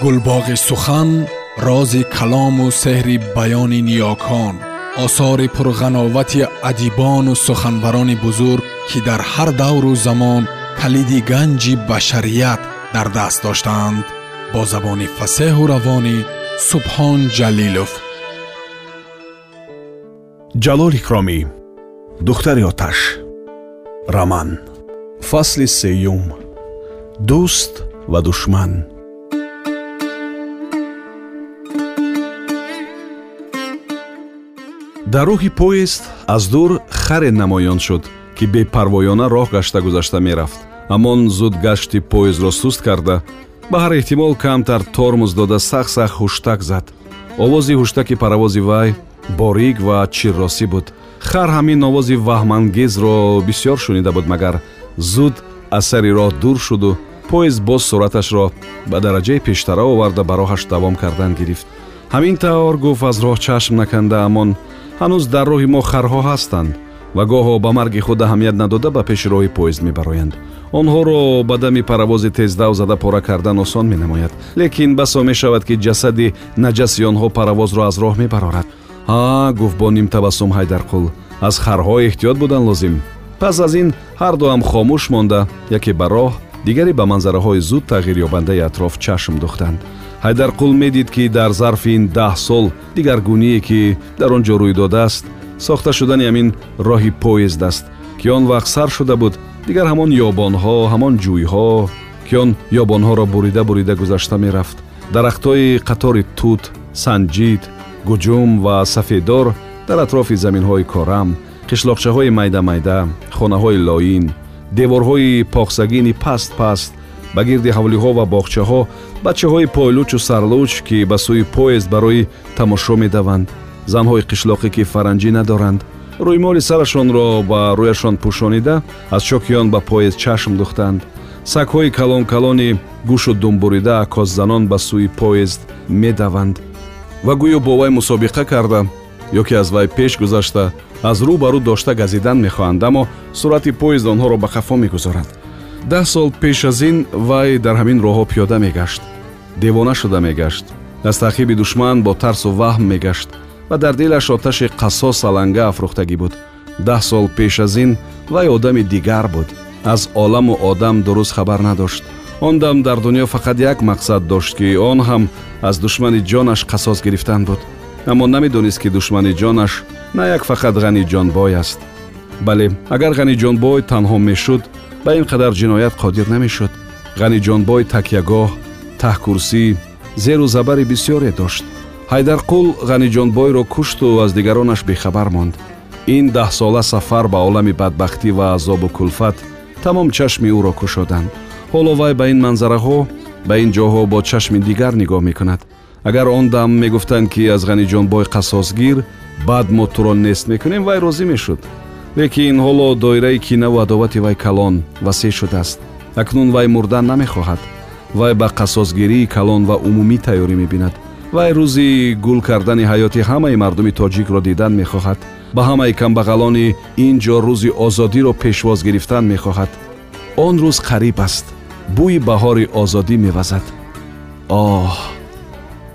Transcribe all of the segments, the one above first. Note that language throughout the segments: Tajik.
гулбоғи сухан рози калому сеҳри баёни ниёкон осори пурғановати адибону суханбарони бузург ки дар ҳар давру замон калиди ганҷи башарият дар даст доштаанд бо забони фасеҳу равонӣ субҳон ҷалилов ҷалол икромӣ духтари оташ раман фасли сеюм дӯст ва душман дар роҳи поезд аз дур харе намоён шуд ки бепарвоёна роҳ гашта гузашта мерафт. Ҳамон зуд гашти поездро суст карда ба ҳар эҳтимол камтар тормуз дода сах-сах ҳуштак зад. Овози ҳуштаки паравози вай борик ва чирросӣ буд. Хар ҳамин овози ваҳмангезро бисьёр шунида буд магар зуд аз сари роҳ дур шуду поезд боз суръаташро ба дараҷаи пештара оварда ба роҳаш давом кардан гирифт. Ҳамин тавр гуфт аз роҳ чашм наканда амон ҳанӯз дар роҳи мо харҳо ҳастанд ва гоҳо ба марги худ аҳамият надода ба пеши роҳи поезд мебароянд. Онҳоро ба дами паравози тездав зада пора кардан осон менамояд лекин басо мешавад ки ҷасади наҷаси онҳо паравозро аз роҳ мебарорад. Ҳа гуфт бо нимтабассум ҳайдарқул аз харҳо эҳтиёт будан лозим. Пас аз ин ҳар дуам хомӯш монда яке ба роҳ дигаре ба манзараҳои зуд тағйирёбандаи атроф чашм духтанд ҳайдарқул медид ки дар зарфи ин даҳ сол дигаргуние ки дар он ҷо рӯй додааст сохта шудани ҳамин роҳи поезд аст ки он вақт сар шуда буд дигар ҳамон ёбонҳо ҳамон ҷӯйҳо ки он ёбонҳоро бурида бурида гузашта мерафт. Дарахтҳои қатори тут санҷид гуҷум ва сафедор дар атрофи заминҳои корам қишлоқчаҳои майда майда хонаҳои лоин деворҳои похсагини паст паст ба гирди ҳавлиҳо ва боғчаҳо бачаҳои пойлучу сарлуч ки ба сӯи поезд барои тамошо медаванд занҳои қишлоқӣ ки фаранҷӣ надоранд рӯймоли сарашонро ба рӯяшон пӯшонида аз чоки он ба поезд чашм духтанд. Сагҳои калон калони гӯшу думбурида аккоззанон ба сӯи поезд медаванд. Ва гӯё бо вай мусобиқа карда ё ки аз вай пеш гузашта аз рӯ ба рӯ дошта газидан мехоҳанд аммо суръати поезд онҳоро ба хафо мегузорад даҳ сол пеш аз ин вай дар ҳамин роҳҳо пиёда мегашт девона шуда мегашт аз таъқиби душман бо тарсу ваҳм мегашт ва дар дилаш оташи қассос аланга афрӯхтагӣ буд. даҳ сол пеш аз ин вай одами дигар буд. аз оламу одам дуруст хабар надошт. он дам дар дунё фақат як мақсад дошт ки он ҳам аз душмани ҷонаш қассос гирифтан буд. аммо намедонист ки душмани ҷонаш на як фақат ғаниҷонбой аст. бале агар ғаниҷонбой танҳо мешуд ба ин қадар ҷиноят қодир намешуд. Ғаниҷонбой такягоҳ таҳкурсӣ зеру забари бисьёре дошт. Ҳайдарқул ғаниҷонбойро кушту аз дигаронаш бехабар монд. Ин даҳсола сафар ба олами бадбахтӣ ва азобу кулфат тамом чашми ӯро кушоданд. Ҳоло вай ба ин манзараҳо ба ин ҷоҳо бо чашми дигар нигоҳ мекунад. Агар он дам мегуфтанд ки аз ғаниҷонбой қассосгир баъд мо туро нест мекунем вай розӣ мешуд лекин ҳоло доираи кинаву адовати вай калон васеъ шудааст. Акнун вай мурдан намехоҳад. Вай ба қассосгирии калон ва умумӣ тайёрӣ мебинад. Вай рӯзи гул кардани ҳаёти ҳамаи мардуми тоҷикро дидан мехоҳад. Ба ҳамаи камбағалони ин ҷо рӯзи озодиро пешвоз гирифтан мехоҳад. Он рӯз қариб аст. Бӯи баҳори озодӣ мевазад. Оҳ.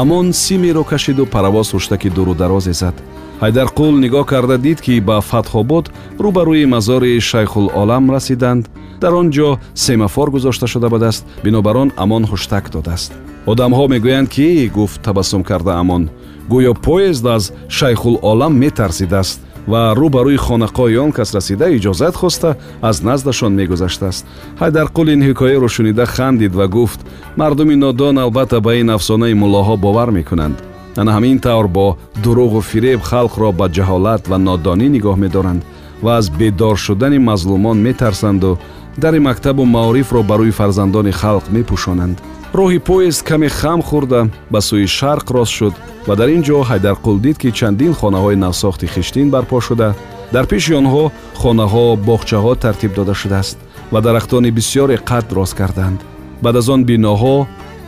Амон симеро кашиду паравоз хуштаки дуру дарозе зад ҳайдарқул нигоҳ карда дид ки ба фатҳобод рӯ ба рӯи мазори шайхулолам расиданд. Дар он ҷо семафор гузошта шуда будааст бинобар он амон хуштак додааст. Одамҳо мегӯянд ки гуфт табассум карда амон. Гӯё поезд аз шайхулолам метарсидааст ва рӯ ба рӯи хонақоҳи он кас расида иҷозат хоста аз наздашон мегузаштааст. Ҳайдарқул ин ҳикояро шунида хандид ва гуфт мардуми нодон албатта ба ин афсонаи муллоҳо бовар мекунанд ана ҳамин тавр бо дуруғу фиреб халқро ба ҷаҳолат ва нодонӣ нигоҳ медоранд ва аз бедор шудани мазлумон метарсанду дари мактабу маорифро ба рӯи фарзандони халқ мепӯшонанд. Роҳи поезд каме хам хӯрда ба сӯи шарқ рост шуд ва дар ин ҷо ҳайдарқул дид ки чандин хонаҳои навсохти хиштин барпо шуда дар пеши онҳо хонаҳо боғчаҳо тартиб дода шудааст ва дарахтони бисьёре қад рост карданд. Баъд аз он биноҳо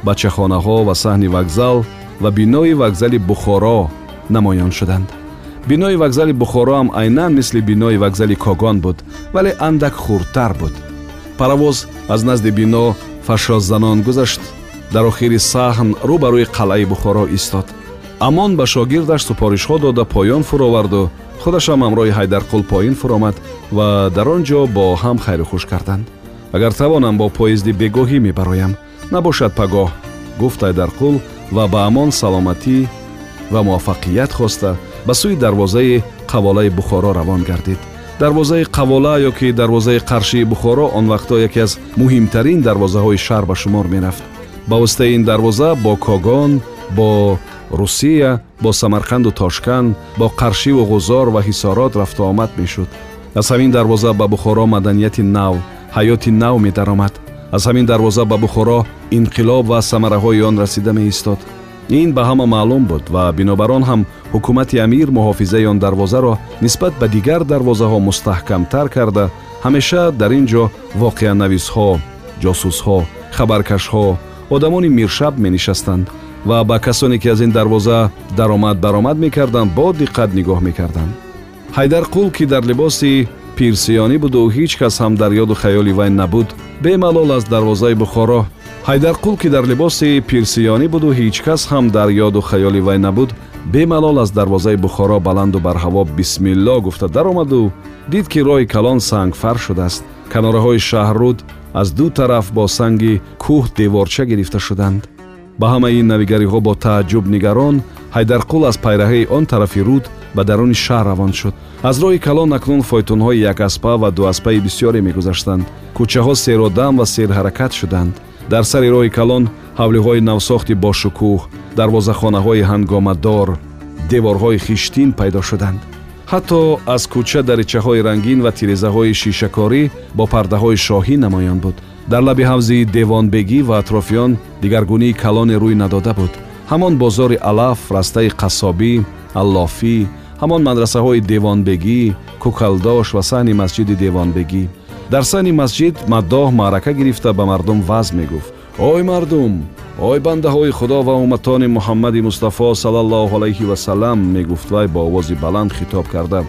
бачахонаҳо ва саҳни вокзал ва бинои вокзали бухоро намоён шуданд. Бинои вокзали бухоро ҳам айнан мисли бинои вокзали когон буд вале андак хурдтар буд. Паравоз аз назди бино фашоззанон гузашт дар охири саҳн рӯ ба рӯи қалъаи бухоро истод. Амон ба шогирдаш супоришҳо дода поён фуроварду худашам ҳамроҳи ҳайдарқул поин фуромад ва дар он ҷо бо ҳам хайрухуш карданд. Агар тавонам бо поезди бегоҳӣ мебароям набошад пагоҳ гуфт ҳайдарқул ва ба амон саломатӣ ва муваффақият хоста ба сӯи дарвозаи қаволаи бухоро равон гардид дарвозаи қавола ё ки дарвозаи қаршии бухоро он вақтҳо яке аз муҳимтарин дарвозаҳои шаҳр ба шумор мерафт ба воситаи ин дарвоза бо когон бо русия бо самарқанду тошкан бо қаршиву ғузор ва ҳисорот рафтуомад мешуд аз ҳамин дарвоза ба бухоро маданияти нав ҳаёти нав медаромад аз ҳамин дарвоза ба бухоро инқилоб ва самараҳои он расида меистод. Ин ба ҳама маълум буд ва бинобар он ҳам ҳукумати амир муҳофизаи он дарвозаро нисбат ба дигар дарвозаҳо мустаҳкамтар карда ҳамеша дар ин ҷо воқеанависҳо ҷосусҳо хабаркашҳо одамони миршаб менишастанд ва ба касоне ки аз ин дарвоза даромад баромад мекарданд бо диққат нигоҳ мекарданд. Ҳайдарқул ки дар либоси пирсиёнӣ буду ҳеҷ кас ҳам дар ёду хаёли вай набуд бемалол аз дарвозаи бухоро ҳайдарқул ки дар либоси пирсиёнӣ буду ҳеҷ кас ҳам дар ёду хаёли вай набуд бемалол аз дарвозаи бухоро баланду барҳаво бисмилло гуфта даромаду дид ки роҳи калон сангфар шудааст канораҳои шаҳрруд аз ду тараф бо санги кӯҳ деворча гирифта шуданд ба ҳамаи навигариҳо бо тааҷҷуб нигарон ҳайдарқул аз пайраҳаи он тарафи руд ба даруни шаҳр равон шуд. Аз роҳи калон акнун фойтунҳои якаспа ва дуаспаи бисёре мегузаштанд. Кӯчаҳо серодам ва серҳаракат шуданд. Дар сари роҳи калон ҳавлиҳои навсохти бошукӯҳ дарвозахонаҳои ҳангомадор деворҳои хиштин пайдо шуданд. Ҳатто аз кӯча даричаҳои рангин ва тирезаҳои шишакорӣ бо пардаҳои шоҳӣ намоён буд дар лаби ҳавзи девонбегӣ ва атрофиён дигаргунии калоне рӯй надода буд. Ҳамон бозори алаф растаи қассобӣ аллофӣ ҳамон мадрасаҳои девонбегӣ кӯкалдош ва саҳни масҷиди девонбегӣ. Дар саҳни масҷид маддоҳ маърака гирифта ба мардум ваз мегуфт. Ой мардум! Ой бандаҳои худо ва умматони муҳаммади мустафо сал аллоҳ алайҳи васалам мегуфт. Вай бо овози баланд хитоб карда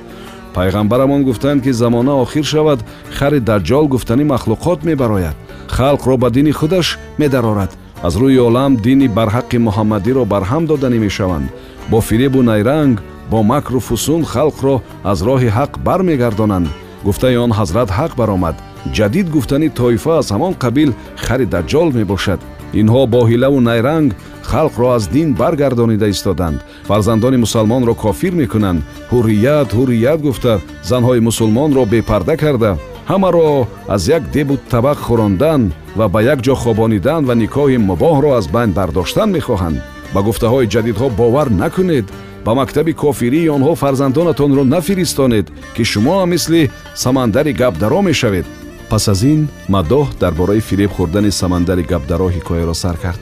пайғамбарамон гуфтанд ки замона охир шавад хари даҷҷол гуфтани махлуқот мебарояд. Халқро ба дини худаш медарорад. Аз рӯи олам дини барҳаққи муҳаммадиро барҳам доданӣ мешаванд. Бо фиребу найранг бо макру фусун халқро аз роҳи ҳақ бармегардонанд. Гуфтаи он ҳазрат ҳақ баромад. Ҷадид гуфтани тоифа аз ҳамон қабил хари даҷҷол мебошад инҳо бо ҳилаву найранг халқро аз дин баргардонида истоданд фарзандони мусалмонро кофир мекунанд. Ҳуррият ҳуррият гуфта занҳои мусулмонро бепарда карда ҳамаро аз як дебу табақ хӯрондан ва ба як ҷо хобонидан ва никоҳи мубоҳро аз байн бардоштан мехоҳанд. Ба гуфтаҳои ҷадидҳо бовар накунед. Ба мактаби кофирии онҳо фарзандонатонро нафиристонед ки шумо ҳам мисли самандари гапдаро мешавед пас аз ин мадоҳ дар бораи фиреб хӯрдани самандари гапдаро ҳикояро сар кард.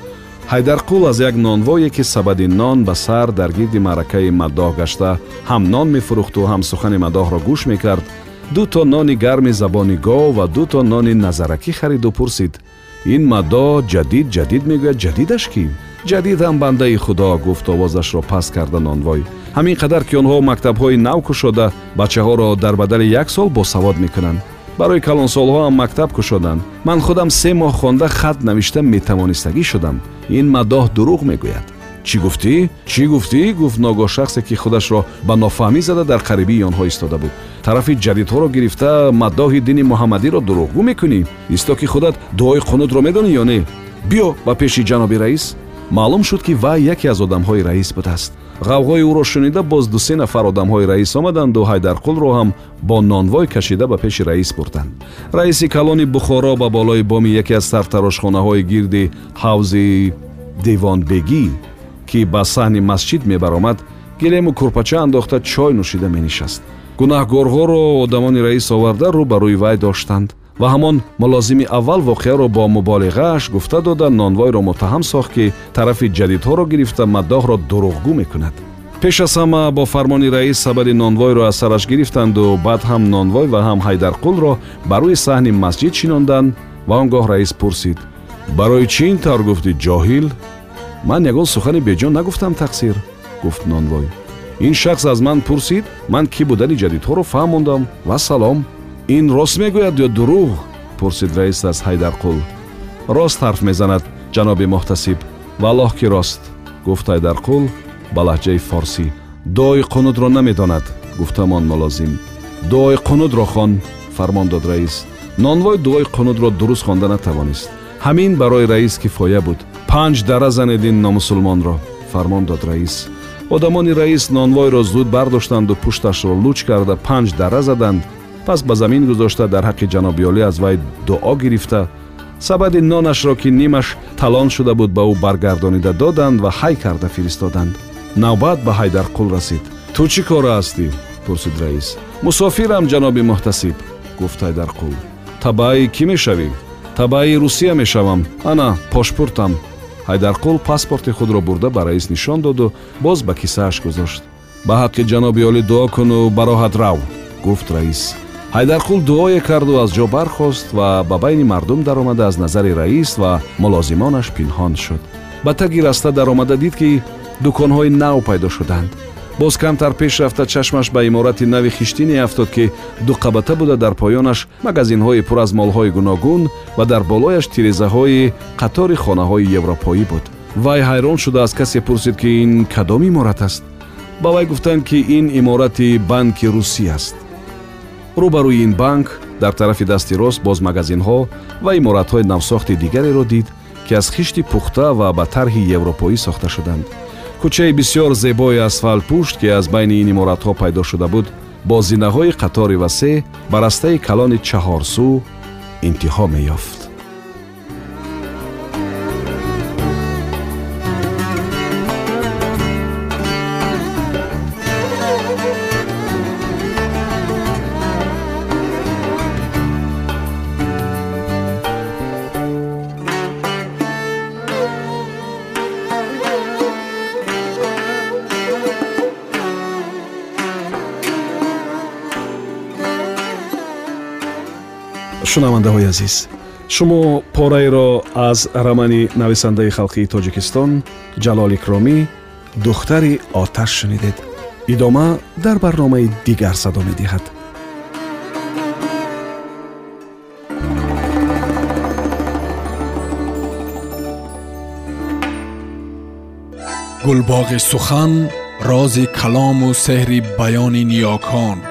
Ҳайдарқул аз як нонвое ки сабади нон ба сар дар гирди маъракаи мадоҳ гашта ҳам нон мефурӯхту ҳам сухани мадоҳро гӯш мекард. ду то нони гарми забони гов ва ду то нони назаракӣ хариду пурсид. ин мадо ҷадид ҷадид мегӯяд ҷадидаш кӣ? Ҷадидам бандаи худо гуфт овозашро паст карда нонвой. ҳамин қадар ки онҳо мактабҳои нав кушода бачаҳоро дар бадали як сол босавод мекунанд барои калонсолҳоам мактаб кушоданд. Ман худам се моҳ хонда хат навишта метавонистагӣ шудам. Ин мадоҳ дурӯғ мегӯяд. Чӣ гуфтӣ? Чӣ гуфтӣ? Гуфт ногоҳ шахсе ки худашро ба нофаҳмӣ зада дар қарибии онҳо истода буд. Тарафи ҷадидҳоро гирифта маддоҳи дини муҳаммадиро дурӯғгӯ мекунӣ? Исто ки худат дуои қунудро медонӣ ё не? Биё ба пеши ҷаноби раис. Маълум шуд ки вай яке аз одамҳои раис будааст ғавғои ӯро шунида боз дусе нафар одамҳои раис омаданду ҳайдарқулро ҳам бо нонвой кашида ба пеши раис бурданд. Раиси калони бухоро ба болои боми яке аз сартарошхонаҳои гирди ҳавзи девонбегӣ ки ба саҳни масҷид мебаромад гилему курпача андохта чой нӯшида менишаст. Гунаҳгорҳоро одамони раис оварда рӯ ба рӯи вай доштанд ва ҳамон мулозими аввал воқеаро бо муболиғааш гуфта дода нонвойро муттаҳам сохт ки тарафи ҷадидҳоро гирифта маддоҳро дурӯғгӯ мекунад пеш аз ҳама бо фармони раис сабади нонвойро аз сараш гирифтанду баъд ҳам нонвой ва ҳам ҳайдарқулро ба рӯи саҳни масҷид шинонданд ва он гоҳ раис пурсид барои чӣ ин тавр гуфтӣ ҷоҳил ман ягон сухани беҷон нагуфтам тақсир гуфт нонвой ин шахс аз ман пурсид ман кӣ будани ҷадидҳоро фаҳмондам ва салом ин рост мегӯяд ё дурӯғ пурсид раис аз ҳайдарқул. рост ҳарф мезанад ҷаноби муҳтасиб. валлоҳ ки рост. гуфт ҳайдарқул ба лаҳҷаи форсӣ. Дуои қунудро намедонад гуфтамон мулозим дуои қунудро хон фармон дод раис. Нонвой дуои қунудро дуруст хонда натавонист ҳамин барои раис кифоя буд панҷ дара занед ин номусулмонро фармон дод раис. Одамони раис нонвойро зуд бардоштанду пушташро луч карда панҷ дара заданд пас ба замин гузошта дар ҳаққи ҷаноби олӣ аз вай дуо гирифта. сабади нонашро ки нимаш талон шуда буд ба ӯ баргардонида доданд ва ҳай карда фиристоданд. навбат ба ҳайдарқул расид. Ту чӣ кора ҳастӣ пурсид раис. Мусофирам ҷаноби муҳтасиб гуфт ҳайдарқул табаи кӣ мешавӣ? Табаи русия мешавам ана пошпуртам ҳайдарқул паспорти худро бурда ба раис нишон доду боз ба кисааш гузошт. Ба ҳаққи ҷаноби олӣ дуо куну ба роҳат рав гуфт раис ҳайдарқул дуое карду аз ҷо бархост ва ба байни мардум даромада аз назари раис ва мулозимонаш пинҳон шуд. Ба таги раста даромада дид ки дуконҳои нав пайдо шуданд. Боз камтар пеш рафта чашмаш ба иморати нави хиштине афтод ки дуқабата буда дар поёнаш магазинҳои пур аз молҳои гуногун ва дар болояш тирезаҳои қатори хонаҳои европоӣ буд. Вай ҳайрон шуда аз касе пурсид ки ин кадом иморат аст. Ба вай гуфтанд ки ин иморати банки русӣ аст рӯ ба рӯи ин банк дар тарафи дасти рост боз магазинҳо ва иморатҳои навсохти дигареро дид ки аз хишти пухта ва ба тарҳи европоӣ сохта шуданд. Кӯчаи бисьёр зебои асфалтпушт ки аз байни ин иморатҳо пайдо шуда буд бо зинаҳои қатори васеъ ба растаи калони чаҳорсӯ интиҳо меёфт шунавандаҳои азиз шумо пораеро аз рамани нависандаи халқии тоҷикистон ҷалол икромӣ духтари оташ шунидед. Идома дар барномаи дигар садо медиҳад. Гулбоғи сухан рози калому сеҳри баёни ниёкон